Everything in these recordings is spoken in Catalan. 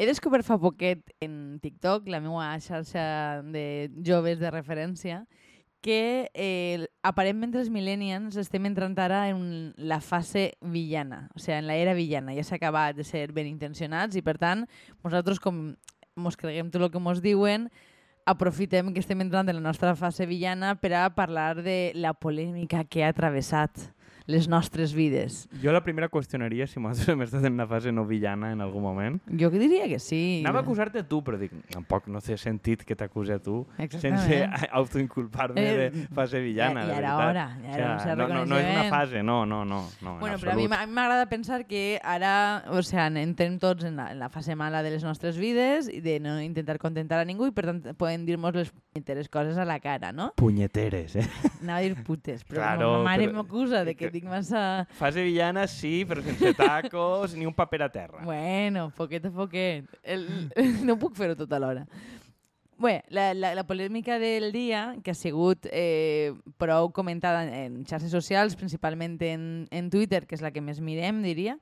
He descobert fa poquet en TikTok, la meva xarxa de joves de referència, que eh, aparentment els millennials estem entrant ara en la fase villana, o sigui, en la era villana. Ja s'ha acabat de ser ben intencionats i, per tant, nosaltres, com mos creguem tot el que mos diuen, aprofitem que estem entrant en la nostra fase villana per a parlar de la polèmica que ha travessat les nostres vides. Jo la primera qüestionaria si nosaltres hem estat en una fase no villana en algun moment. Jo que diria que sí. Anava a acusar-te tu, però dic, tampoc no té sentit que t'acuse a tu Exactament. sense autoinculpar-me Eh, de fase villana, ja de era hora, ja era un cert no, no, no és una fase, no, no, no, no Bueno, en però a mi m'agrada pensar que ara, o sea, entrem tots en la, en la fase mala de les nostres vides i de no intentar contentar a ningú i per tant poden dir-nos les punyeteres coses a la cara, no? Punyeteres, eh? Anava a dir putes, però Claro, ma mare però- m'acusa de que dic massa... Fase villana sí, però sense tacos ni un paper a terra. Bueno, poquet a poquet. El... no puc fer-ho tot alhora. Bé, la, la, la polèmica del dia, que ha sigut eh, prou comentada en xarxes socials, principalment en, en Twitter, que és la que més mirem, diria,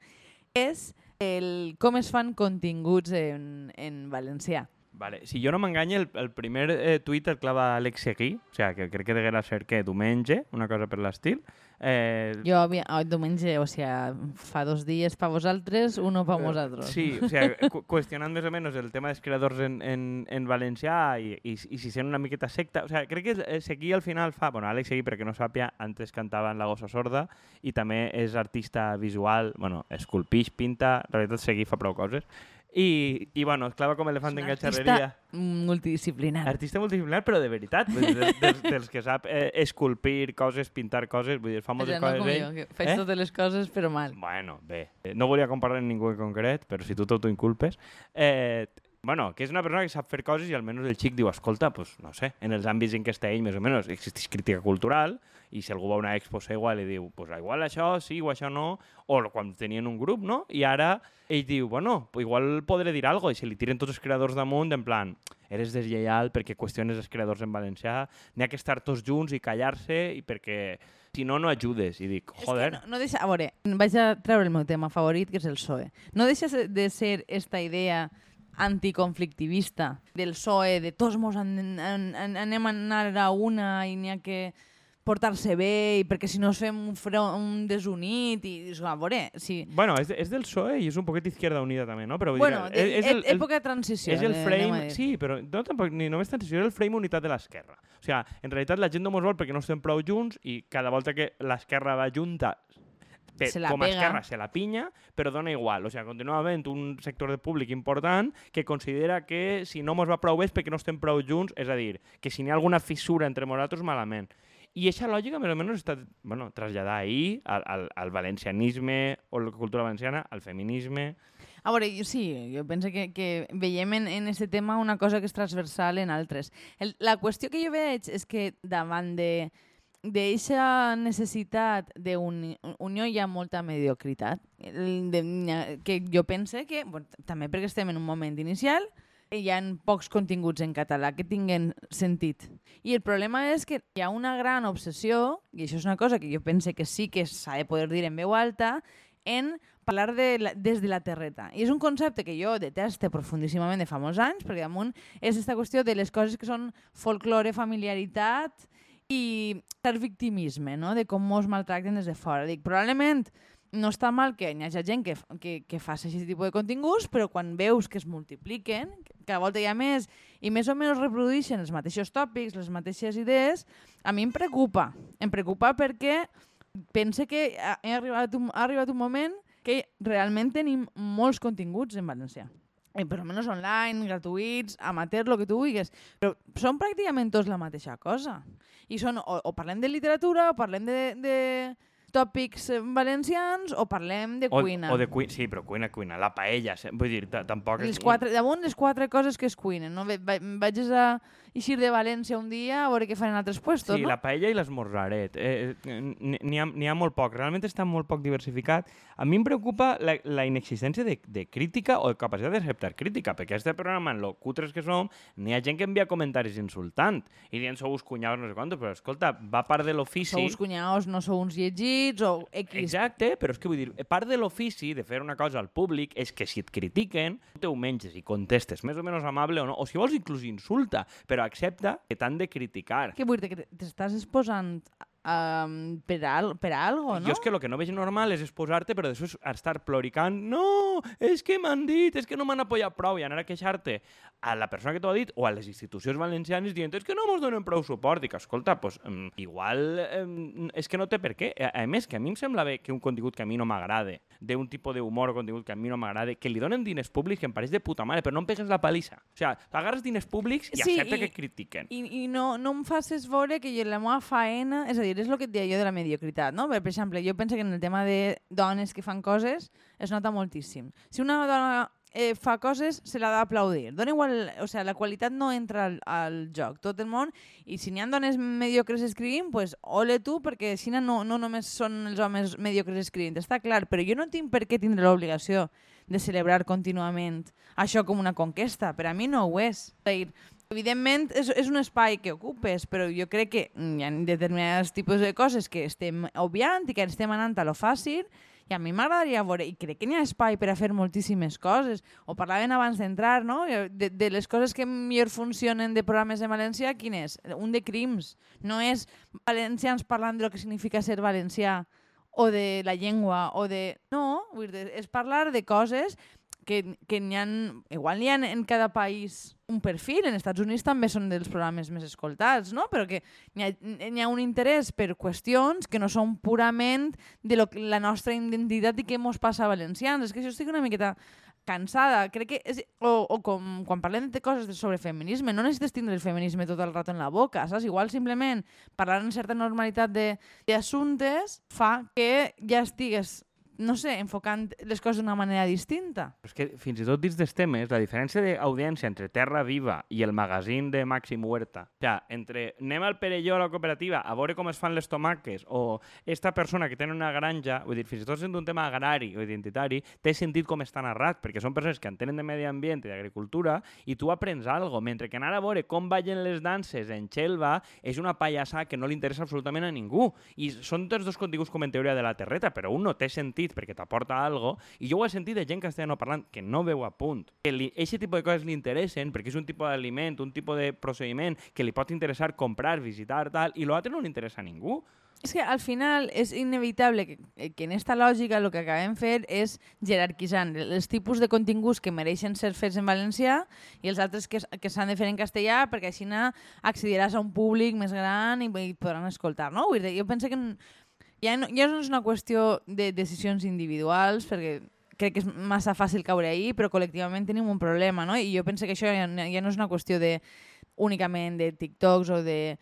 és el com es fan continguts en, en valencià. Vale. Si jo no m'enganye, el, el primer eh, tuit el clava Alex Seguí, o sigui, que crec que deguera ser que diumenge, una cosa per l'estil. Eh, Jo, oh, diumenge, o sigui, fa dos dies per vosaltres, uno per nosaltres. Sí, o sigui, cu qüestionant més o menys el tema dels creadors en, en, en valencià i, i, i si sent una miqueta secta. O sigui, crec que eh, Seguí al final fa... Bueno, Àlex Seguí, perquè no sàpia, antes cantava en La Gossa Sorda i també és artista visual, bueno, esculpix, pinta, en realitat Seguí fa prou coses. I, i bueno, es clava com elefant en gatxarreria. multidisciplinari. Artista multidisciplinar, però de veritat. Vull dir, dels, dels, dels que sap eh, esculpir coses, pintar coses, vull dir, fa O moltes sigui, no coses com ell. jo, faig Eh? totes les coses, però mal. Bueno, bé, eh, no volia comparar amb ningú en concret, però si tu t'autoinculpes. Eh, bueno, que és una persona que sap fer coses i almenys el xic diu, escolta, pues, no sé, en els àmbits en què està ell, més o menys, existeix crítica cultural, i si algú va a una expo igual i diu, pues igual això sí o això no, o quan tenien un grup, no? I ara ell diu, bueno, pues igual podré dir alguna cosa, i se li tiren tots els creadors damunt, en plan, eres deslleial perquè qüestiones els creadors en valencià, n'hi ha que estar tots junts i callar-se, i perquè si no, no ajudes. I dic, joder, És que no, no deixa, a veure, vaig a treure el meu tema favorit, que és el PSOE. No deixa de ser esta idea anticonflictivista del PSOE, de tots mos an, an, an, anem a anar a una i n'hi ha que portar-se bé i perquè si no es fem un, front, un desunit i dius, a veure, sí. Bueno, és, de- és del PSOE i és un poquet Izquierda Unida també, no? Però Bueno, dir, de, és, és el, el, època de transició. és el eh, frame... dir. Sí, però no tampoc, ni només transició, és el frame unitat de l'esquerra. O sigui, en realitat la gent no mos vol perquè no estem prou junts i cada volta que l'esquerra va junta pe, Se la com a pega. esquerra se la pinya, però dona igual. O sigui, continua havent un sector de públic important que considera que si no mos va prou bé és perquè no estem prou junts, és a dir, que si n'hi ha alguna fissura entre nosaltres, malament. I aquesta lògica, més o menys, està bueno, traslladada ahir al, al, al valencianisme o la cultura valenciana, al feminisme... A veure, jo sí, jo penso que, que veiem en, en aquest tema una cosa que és transversal en altres. El, la qüestió que jo veig és que davant de d'eixa necessitat d'unió hi ha molta mediocritat. De, que jo pense que, bueno, també perquè estem en un moment inicial, hi ha pocs continguts en català que tinguen sentit. I el problema és que hi ha una gran obsessió, i això és una cosa que jo pense que sí que s'ha de poder dir en veu alta, en parlar de la, des de la terreta. I és un concepte que jo deteste profundíssimament de fa molts anys, perquè damunt és aquesta qüestió de les coses que són folklore, familiaritat i cert victimisme, no? de com mos maltracten des de fora. Dic, probablement no està mal que hi hagi gent que, que, que faci aquest tipus de continguts, però quan veus que es multipliquen, que cada volta hi ha més, i més o menys reprodueixen els mateixos tòpics, les mateixes idees, a mi em preocupa. Em preocupa perquè pense que ha, arribat un, ha arribat un moment que realment tenim molts continguts en valencià. Eh, per almenys online, gratuïts, amateur, el que tu vulguis. Però són pràcticament tots la mateixa cosa. I són, o, o parlem de literatura, o parlem de, de tòpics eh, valencians, o parlem de O, cuina. o de cuina, sí, però cuina, cuina, la paella, vull dir, ta- tampoc... Les quatre, damunt les quatre coses que es cuinen. No? Vaig a eixir de València un dia a veure què fan en altres puestos, Sí, no? la paella i l'esmorzaret. Eh, eh, N'hi ha, ha molt poc, realment està molt poc diversificat. A mi em preocupa la, la inexistència de, de crítica o de capacitat d'acceptar crítica, perquè este programa, en lo cutres que som, n'hi ha gent que envia comentaris insultant i dient sou uns cunyaus, no sé quantos, però escolta, va part de l'ofici... Sou uns cunyaos, no sou uns llegits, o X. Exacte, però és que vull dir, part de l'ofici de fer una cosa al públic és que si et critiquen, tu te ho menges i contestes més o menys amable o no, o si vols inclús insulta, però accepta que t'han de criticar. Que vull dir que t'estàs exposant um, per, al, per algo, no? Jo és que el que no veig normal és exposar-te, però després estar ploricant, no, és que m'han dit, és que no m'han apoyat prou, i anar a queixar-te a la persona que t'ho ha dit o a les institucions valencianes dient és que no mos donen prou suport. I que, escolta, pues, um, igual um, és que no té per què. A, a més, que a mi em sembla bé que un contingut que a mi no m'agrada, d'un tipus d'humor o contingut que a mi no m'agrada, que li donen diners públics que em pareix de puta mare, però no em pegues la palissa. O sigui, t'agarres diners públics i Sí, accepta i- que critiquen. I, i no, no em facis veure que la meva faena... És a dir, és el que et deia jo de la mediocritat, no? Per, exemple, jo penso que en el tema de dones que fan coses es nota moltíssim. Si una dona eh, fa coses, se l'ha d'aplaudir. Dona igual... O sigui, la qualitat no entra al, al joc. Tot el món... I si n'hi ha dones mediocres escrivint, pues, ole tu, perquè així no, no només són els homes mediocres escrivint, està clar, però jo no tinc per què tindre l'obligació de celebrar contínuament això com una conquesta. Per a mi no ho és. Evidentment, és, és un espai que ocupes, però jo crec que hi ha determinats tipus de coses que estem obviant i que estem anant a lo fàcil i a mi m'agradaria veure, i crec que n'hi ha espai per a fer moltíssimes coses. O parlaven abans d'entrar, no? De, de les coses que millor funcionen de programes en valencià, quin és? Un de crims. No és valencians parlant de lo que significa ser valencià o de la llengua o de... No, és parlar de coses que, que n'hi ha, igual n'hi ha en cada país un perfil, en Estats Units també són dels programes més escoltats, no? però que n'hi ha, ha un interès per qüestions que no són purament de lo, la nostra identitat i què mos passa a valencians. És que jo estic una miqueta cansada. Crec que és, o, o com quan parlem de coses sobre feminisme, no necessites tindre el feminisme tot el rato en la boca, saps? Igual simplement parlar en certa normalitat d'assumptes fa que ja estigues no sé, enfocant les coses d'una manera distinta. És que fins i tot dins dels temes, la diferència d'audiència entre Terra Viva i el magazín de Màxim Huerta, o sigui, entre anem al Perelló a la cooperativa a veure com es fan les tomaques o esta persona que té una granja, vull dir, fins i tot sent un tema agrari o identitari, té sentit com està narrat, perquè són persones que entenen de medi ambient i d'agricultura i tu aprens algo, mentre que anar a veure com ballen les danses en Xelva és una pallassa que no li interessa absolutament a ningú. I són tots dos continguts com en teoria de la terreta, però un no té sentit perquè t'aporta algo, i jo ho he sentit de gent castellano parlant que no veu a punt. Que li, eixe tipus de coses li interessen perquè és un tipus d'aliment, un tipus de procediment que li pot interessar comprar, visitar, tal, i l'altre no li interessa a ningú. És que al final és inevitable que, que en esta lògica el que acabem fent és jerarquitzant els tipus de continguts que mereixen ser fets en valencià i els altres que, que s'han de fer en castellà perquè així accediràs a un públic més gran i, i podran escoltar, no? Jo penso que ja no, ja no és una qüestió de decisions individuals perquè crec que és massa fàcil caure ahí, però col·lectivament tenim un problema, no? I jo penso que això ja, ja no és una qüestió de únicament de TikToks o de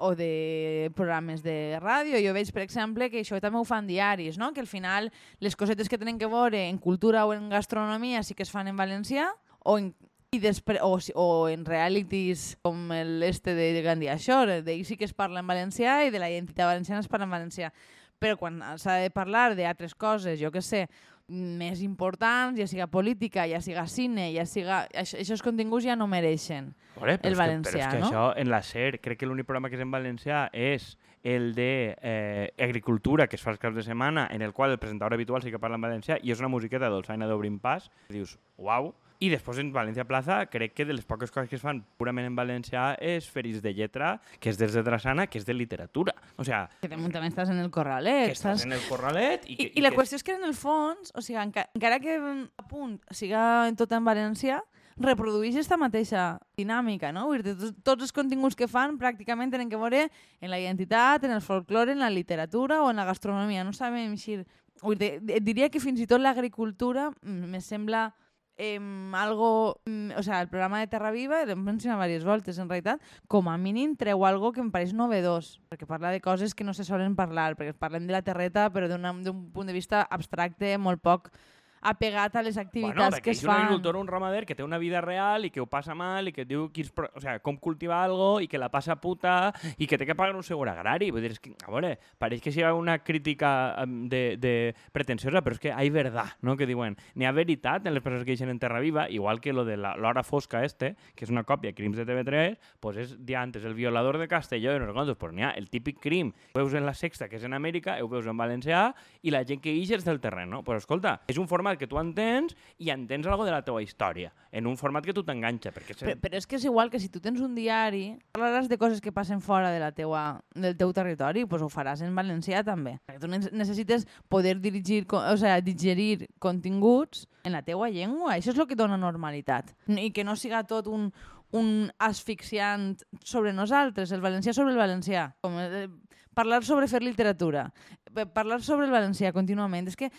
o de programes de ràdio. Jo veig, per exemple, que això també ho fan diaris, no? que al final les cosetes que tenen que veure en cultura o en gastronomia sí que es fan en valencià o en, i després, o, o en realities com el este de Gandia Shore, d'ell sí que es parla en valencià i de la identitat valenciana es parla en valencià. Però quan s'ha de parlar d'altres coses, jo que sé, més importants, ja siga política, ja siga cine, ja siga... Això, aquests continguts ja no mereixen. Però El és que, valencià, però és que no? això en la SER, crec que l'únic programa que és en valencià és el de eh, agricultura, que es fa els caps de setmana, en el qual el presentador habitual sí que parla en valencià i és una musiqueta dolçaina d'Obrim Pas, dius, uau, i després en València Plaza crec que de les poques coses que es fan purament en valencià és Feris de Lletra, que és des de Drassana, que és de literatura. O sigui, Que també, també estàs en el corralet, que estàs en el corralet i, I, que, I la que qüestió és que en el fons, o sigui, enca encara que a punt siga en tot en valencià, reprodueix aquesta mateixa dinàmica, no? Vull dir, tots, tots els continguts que fan pràcticament tenen que veure en la identitat, en el folklore, en la literatura o en la gastronomia. No sabem si... Vull dir, diria que fins i tot l'agricultura me sembla eh, algo, mm, o sea, el programa de Terra Viva, l'hem mencionat diverses voltes en realitat, com a mínim treu algo que em pareix novedós, perquè parla de coses que no se solen parlar, perquè parlem de la terreta però d'un d'un punt de vista abstracte, molt poc apegat a les Bueno, activitats perquè que es és un fan. agricultor un ramader que té una vida real i que ho passa mal i que diu qui és, pro- o sea, com cultivar algo i que la passa puta i que té que pagar un seguro agrari. Vull dir, és que, a veure, pareix que sigui una crítica de, de pretensiosa, però és que hi ha verdad, no? Que diuen, n'hi ha veritat en les persones que deixen en Terra Viva, igual que lo de la- l'hora fosca este, que és una còpia de Crims de TV3, pues és diantes el violador de Castelló i no sé quantos, però n'hi ha el típic crim, ho veus en la sexta, que és en Amèrica, ho veus en valencià, i la gent que ix és del terreny, no? Però escolta, és un format que tu entens i entens algo de la teva història, en un format que tu t'enganxa, perquè... Però, però és que és igual que si tu tens un diari, parlaràs de coses que passen fora de la teua, del teu territori, doncs ho faràs en valencià també. Perquè tu ne- necessites poder dirigir, o sea, digerir continguts en la teua llengua. Això és el que dona normalitat. I que no siga tot un, un asfixiant sobre nosaltres, el valencià sobre el valencià. Com, eh, parlar sobre fer literatura, eh, parlar sobre el valencià contínuament. És que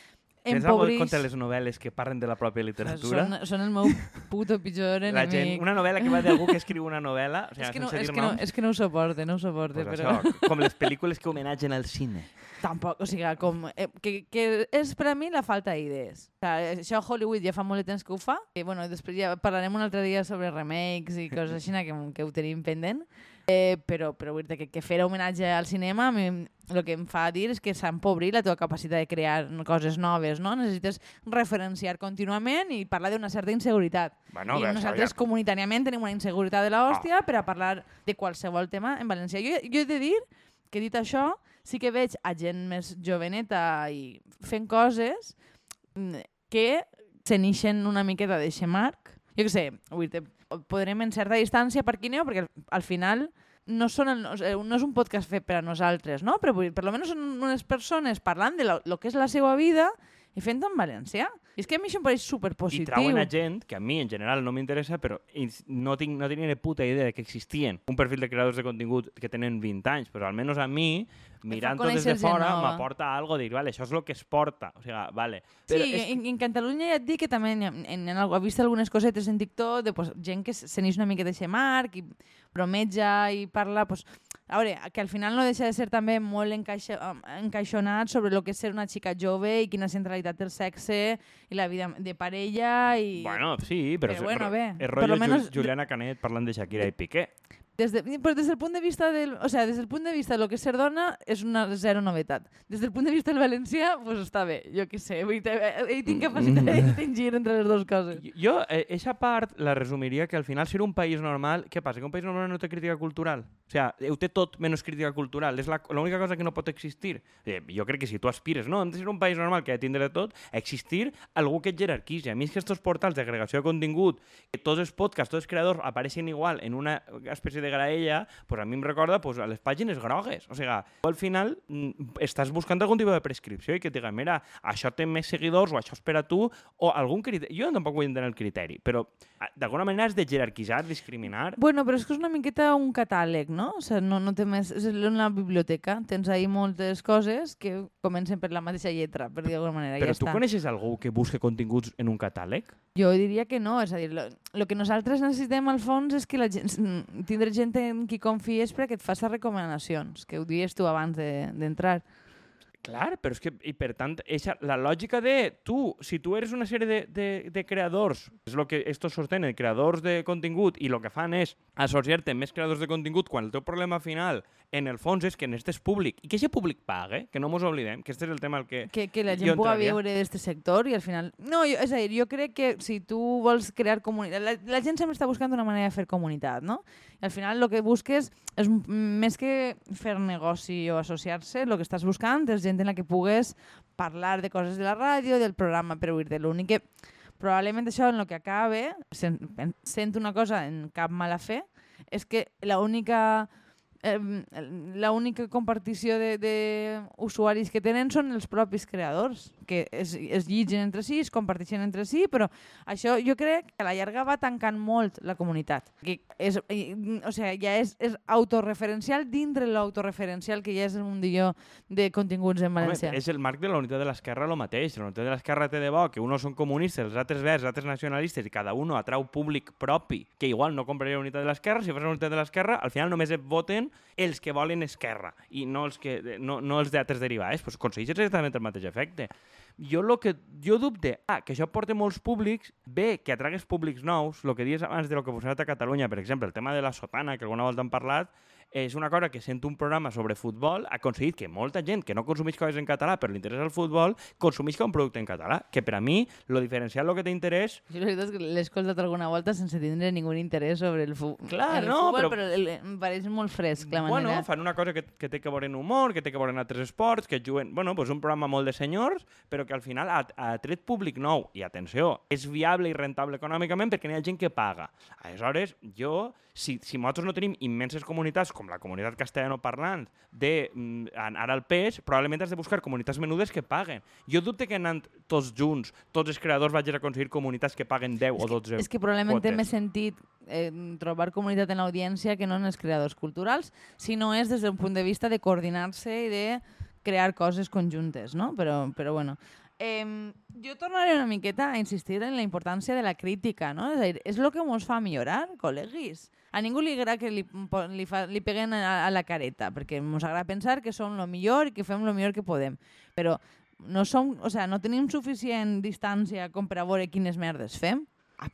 Algo empobrix... contra les novel·les que parlen de la pròpia literatura? Són, són el meu puto pitjor enemic. La gent, una novel·la que va d'algú que escriu una novel·la, o sigui, és, que no, és, que no, és que no ho suporte, no ho suporte, pues però això, com les pel·lícules que homenatgen al cine. tampoc, o sigui, com, eh, que, que és per a mi la falta d'idees. O sigui, això a Hollywood ja fa molt de temps que ho fa, i bueno, després ja parlarem un altre dia sobre remakes i coses així que, que ho tenim pendent, eh, però, però vull dir que, que fer homenatge al cinema mi, el que em fa dir és que s'ha empobrit la teva capacitat de crear coses noves, no? Necessites referenciar contínuament i parlar d'una certa inseguretat. Bueno, I bé, nosaltres ja- comunitàriament tenim una inseguretat de l'hòstia per a parlar de qualsevol tema en valencià. Jo, jo he de dir que dit això, sí que veig a gent més joveneta i fent coses mm, que se n'ixen una miqueta d'eixe marc. Jo què sé, vull dir, podrem en certa distància per Quineo, perquè al, al final no, són el, sigui, no és un podcast fet per a nosaltres, no? però per almenys són unes persones parlant de lo, lo que és la seva vida i fent-ho en valencià. I és que a mi això em pareix I superpositiu. trauen a gent que a mi en general no m'interessa, però no, tinc, no tenia ni puta idea de que existien un perfil de creadors de contingut que tenen 20 anys, però almenys a mi, mirant-ho des de fora, m'aporta algo de dir, vale, això és el que es porta. O sigui, vale. Sí, Però és en, en Catalunya ja et dic que també en, en, en, algo- he vist algunes cosetes en TikTok de pues, gent que se n'eix una mica d'eixe marc i bromeja i parla... Pues, a veure, que al final no deixa de ser també molt encaixa, em, encaixonat sobre el que és ser una xica jove i quina centralitat del sexe i la vida de parella i... Bueno, sí, però, Però bueno, bé, és rotllo menos- Juliana Canet parlant de Shakira i Piqué. Des de, però des del punt de vista del, o sea, des del punt de vista de lo que és ser dona és una zero novetat. Des del punt de vista del valencià, pues està bé, jo què sé, vull dir, eh, eh, tinc capacitat de distingir entre les dues coses. Jo, eh, eixa part la resumiria que al final ser un país normal... Què passa? Que un país normal no té crítica cultural? O sigui, ho té tot menys crítica cultural. És l'única cosa que no pot existir. Eh, jo crec que si tu aspires, no, hem de ser un país normal que ha de tindre tot, existir algú que et jerarquitzi. A mi és que estos portals d'agregació de contingut, que tots els podcasts, tots els creadors apareixen igual en una espècie de graella, pues a mi em recorda pues, a les pàgines grogues. O sigui, al final mm, estàs buscant algun tipus de prescripció i que et diga, mira, això té més seguidors o això és per a tu, o algun criteri. Jo tampoc vull entendre el criteri, però d'alguna manera has de jerarquitzar, discriminar. Bueno, però és que és una miqueta un catàleg, no? O sigui, no, no té més... És una biblioteca. Tens ahí moltes coses que comencen per la mateixa lletra, per dir d'alguna manera. Però ja tu està. coneixes algú que busque continguts en un catàleg? Jo diria que no, és a dir, lo, lo que nosaltres necessitem al fons és que la gent, tindre gent en qui confies perquè et faci recomanacions, que ho dies tu abans de- d'entrar. De, Clar, però és que, i per tant, eixa, la lògica de tu, si tu eres una sèrie de, de, de creadors, és el que estos sostenen, creadors de contingut, i el que fan és associar-te més creadors de contingut quan el teu problema final, en el fons, és que necessites públic, i que aquest públic pague, que no mos oblidem, que este és el tema al que... que, que la gent pugui viure d'aquest sector i al final... No, jo, és a dir, jo crec que si tu vols crear comunitat... La, la gent sempre està buscant una manera de fer comunitat, no? I al final el que busques és més que fer negoci o associar-se, el que estàs buscant és gent en la que pugues parlar de coses de la ràdio, del programa, però dir-te l'únic que probablement això en el que acabe, sent, sent una cosa en cap mala fe, és que l'única eh, l'única compartició de, de usuaris que tenen són els propis creadors, que es, es llitgen entre si, es comparteixen entre si, però això jo crec que a la llarga va tancant molt la comunitat. Que és, o sigui, ja és, és autorreferencial dintre l'autorreferencial que ja és el mundillo de continguts en Home, valencià. és el marc de la unitat de l'esquerra el mateix. La unitat de l'esquerra té de bo que uns són comunistes, els altres verds, els altres nacionalistes, i cada un atrau públic propi, que igual no compraria la unitat de l'esquerra. Si fos la unitat de l'esquerra, al final només et voten els que volen esquerra i no els, que, no, no els d'altres derivats. Pues aconsegueixes exactament el mateix efecte. jo lo que jo dubte, ah, que això porta molts públics, bé, que atragues públics nous, el que dius abans de lo que ha a Catalunya, per exemple, el tema de la sotana, que alguna volta hem parlat, és una cosa que sent un programa sobre futbol ha aconseguit que molta gent que no consumeix coses en català però li interessa el futbol, consumeixi un producte en català, que per a mi lo diferencial, lo que té interès... Jo la veritat és que l'he escoltat alguna volta sense tindre ningú interès sobre el, fu Clar, el no, futbol, però- però, el, em pareix molt fresc la Bueno, manera. fan una cosa que, que té que veure en humor, que té que veure en altres esports, que juguen... Bueno, pues un programa molt de senyors, però que al final ha, ha tret públic nou. I atenció, és viable i rentable econòmicament perquè n'hi ha gent que paga. Aleshores, jo, si, si nosaltres no tenim immenses comunitats, com la comunitat castellanoparlant, de mm, an- ara al pes, probablement has de buscar comunitats menudes que paguen. Jo dubte que anant tots junts, tots els creadors vagis a aconseguir comunitats que paguen 10 o 12 És que probablement té quotes. més sentit eh, trobar comunitat en l'audiència que no en els creadors culturals, si no és des d'un punt de vista de coordinar-se i de crear coses conjuntes, no? Però, però bueno. Eh, jo tornaré una miqueta a insistir en la importància de la crítica, no? És a dir, és el que ens fa millorar, col·leguis. A ningú li agrada que li, li, fa, li peguen a, a la careta, perquè ens agrada pensar que som el millor i que fem el millor que podem. Però no, som, o sea, no tenim suficient distància com per a veure quines merdes fem.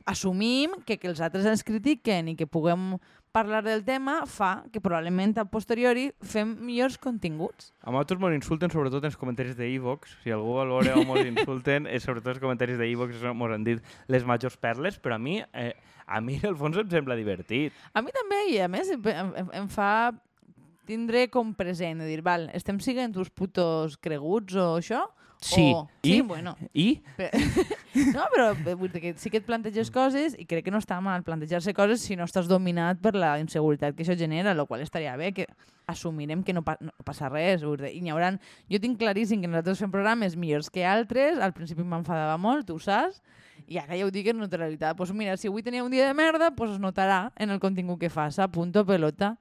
Assumim que, que els altres ens critiquen i que puguem parlar del tema fa que probablement a posteriori fem millors continguts. A nosaltres ens insulten sobretot en els comentaris de Evox. Si algú veure on ens insulten, és sobretot els comentaris de Evox ens han dit les majors perles, però a mi, eh, a mi el fons em sembla divertit. A mi també, i a més em, em, em fa tindre com present, de dir, val, estem siguent uns putos creguts o això? Sí. O, I? sí, bueno. I? Però, no, però vull dir que sí que et planteges coses i crec que no està mal plantejar-se coses si no estàs dominat per la inseguretat que això genera, el qual estaria bé que assumirem que no, pa no passa res. I n'hi hauran... Jo tinc claríssim que nosaltres fem programes millors que altres, al principi m'enfadava molt, tu ho saps, i ara ja ho dic en neutralitat. Pues mira, si avui tenia un dia de merda, pues es notarà en el contingut que faça, punto pelota.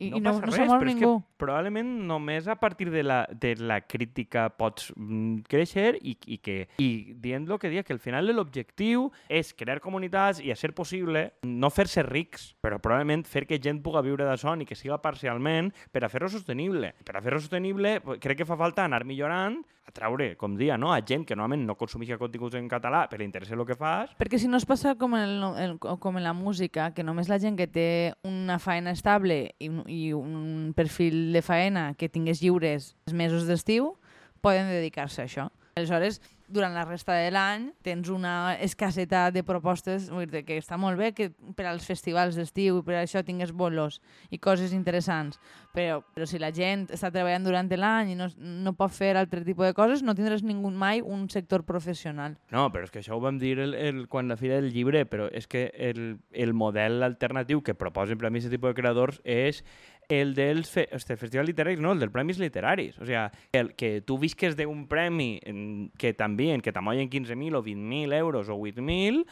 I no, i no, passa no res, però és ningú. que probablement només a partir de la, de la crítica pots mm, créixer i, i, que, i dient el que dia, que al final l'objectiu és crear comunitats i, a ser possible, no fer-se rics, però probablement fer que gent puga viure d'això i que siga parcialment per a fer-ho sostenible. Per a fer-ho sostenible crec que fa falta anar millorant, atraure, com dia, no? a gent que normalment no consumeix continguts en català però li interessa el que fas, Perquè si no es passa com en, el, el, com en la música, que només la gent que té una faena estable i, i un perfil de faena que tingués lliures els mesos d'estiu, poden dedicar-se a això. Aleshores, durant la resta de l'any tens una escassetat de propostes que està molt bé que per als festivals d'estiu i per això tingués bolos i coses interessants, però, però si la gent està treballant durant l'any i no, no pot fer altre tipus de coses, no tindràs ningú mai un sector professional. No, però és que això ho vam dir el, el, quan la Fira del Llibre, però és que el, el model alternatiu que proposen per a mi aquest tipus de creadors és el dels fe, este, festivals literaris, no, el dels premis literaris. O sea, el, que tu visques d'un premi en, que també, que t'amollen 15.000 o 20.000 euros o 8.000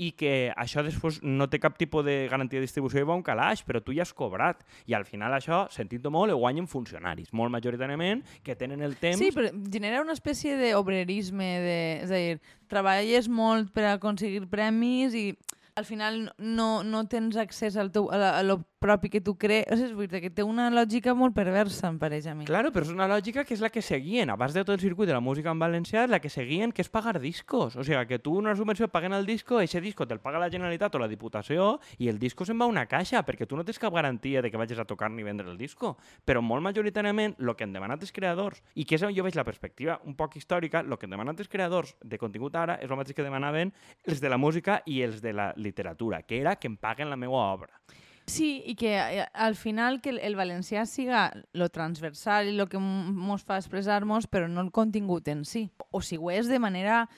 i que això després no té cap tipus de garantia de distribució i va un calaix, però tu ja has cobrat. I al final això, sentint molt, ho guanyen funcionaris, molt majoritàriament, que tenen el temps... Sí, però genera una espècie d'obrerisme, de, és a dir, treballes molt per aconseguir premis i al final no, no tens accés al teu, a, a propi que tu crees. O sigui, és veritat que té una lògica molt perversa, em pareix a mi. Claro, però és una lògica que és la que seguien, abans de tot el circuit de la música en valencià, la que seguien, que és pagar discos. O sigui, que tu una subvenció paguen el disco, ese disco te'l paga la Generalitat o la Diputació i el disco se'n va a una caixa, perquè tu no tens cap garantia de que vagis a tocar ni vendre el disco. Però molt majoritàriament, el que han demanat els creadors, i que és on jo veig la perspectiva un poc històrica, el que han demanat els creadors de contingut ara és el mateix que demanaven els de la música i els de la literatura, que era que em paguen la meva obra. Sí, i que eh, al final que el, valencià siga lo transversal i lo que ens fa expressar-nos, però no el contingut en si. O si ho és de manera...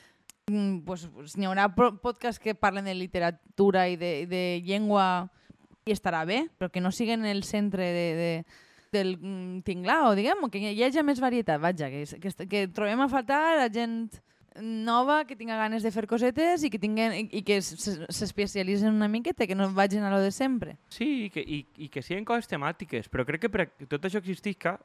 mm, Pues, pues, n'hi haurà podcasts que parlen de literatura i de, de llengua i estarà bé, però que no siguin el centre de, de, del mm, tinglao, diguem, que hi hagi més varietat, vaja, que, que, que trobem a faltar a gent nova que tinga ganes de fer cosetes i que, tinguen, i, i que s'especialitzen una miqueta, que no vagin a lo de sempre. Sí, i que, i, i que siguin coses temàtiques, però crec que per tot això existisca,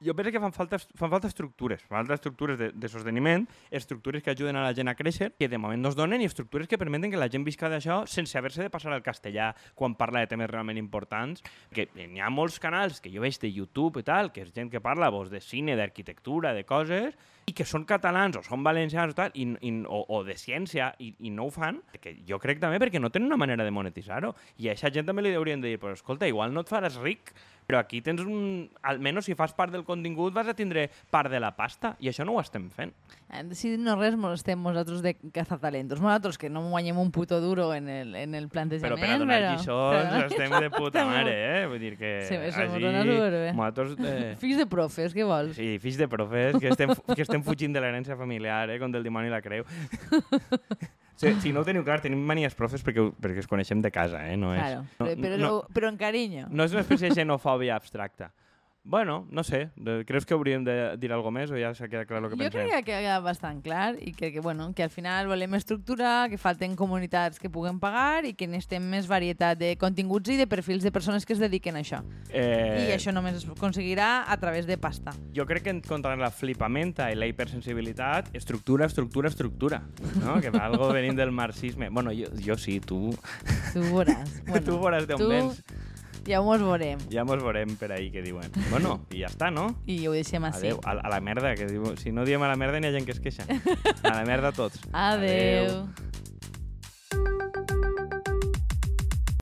jo penso que fan falta, fan falta estructures, fan falta estructures de, de sosteniment, estructures que ajuden a la gent a créixer, que de moment no es donen, i estructures que permeten que la gent visca d'això sense haver-se de passar al castellà quan parla de temes realment importants. Que n'hi ha molts canals que jo veig de YouTube i tal, que és gent que parla vos, de cine, d'arquitectura, de coses, i que són catalans o són valencians o tal, i, i, o, o de ciència, i, i no ho fan, que jo crec també perquè no tenen una manera de monetitzar-ho. I a aquesta gent també li haurien de dir, però escolta, igual no et faràs ric, però aquí tens un... Almenys si fas part del contingut vas a tindre part de la pasta, i això no ho estem fent. Hem decidit no res, molestem nosaltres de cazatalentos. Nosaltres que no guanyem un puto duro en el, en el plantejament. Però per a donar lliçons estem de puta mare, eh? Vull dir que Sí, això nosaltres... Eh, Fills de profes, què vols? Sí, fills de profes, que estem, que estem fugint de l'herència familiar, eh, com del dimoni la creu. si, si no ho teniu clar, tenim manies profes perquè, perquè es coneixem de casa, eh? No és, Claro, no, però, però, no, però en carinyo. no és una espècie de xenofòbia abstracta. Bueno, no sé, creus que hauríem de dir alguna més o ja s'ha quedat clar el que Jo pensem? crec que ha quedat bastant clar i que, que, bueno, que al final volem estructurar, que falten comunitats que puguen pagar i que necessitem més varietat de continguts i de perfils de persones que es dediquen a això. Eh, I això només es aconseguirà a través de pasta. Jo crec que contra la flipamenta i la hipersensibilitat, estructura, estructura, estructura. No? Que va algo venint del marxisme. Bueno, jo, jo sí, tu, Tu veuràs. Bueno, tu veuràs d'on tu vens. Ja mos veurem. Ja mos veurem per ahí què diuen. Bueno, i ja està, no? I ho deixem així. Adéu, a, a la merda, que diu, si no diem a la merda n'hi ha gent que es queixa. A la merda tots. Adeu. Adeu.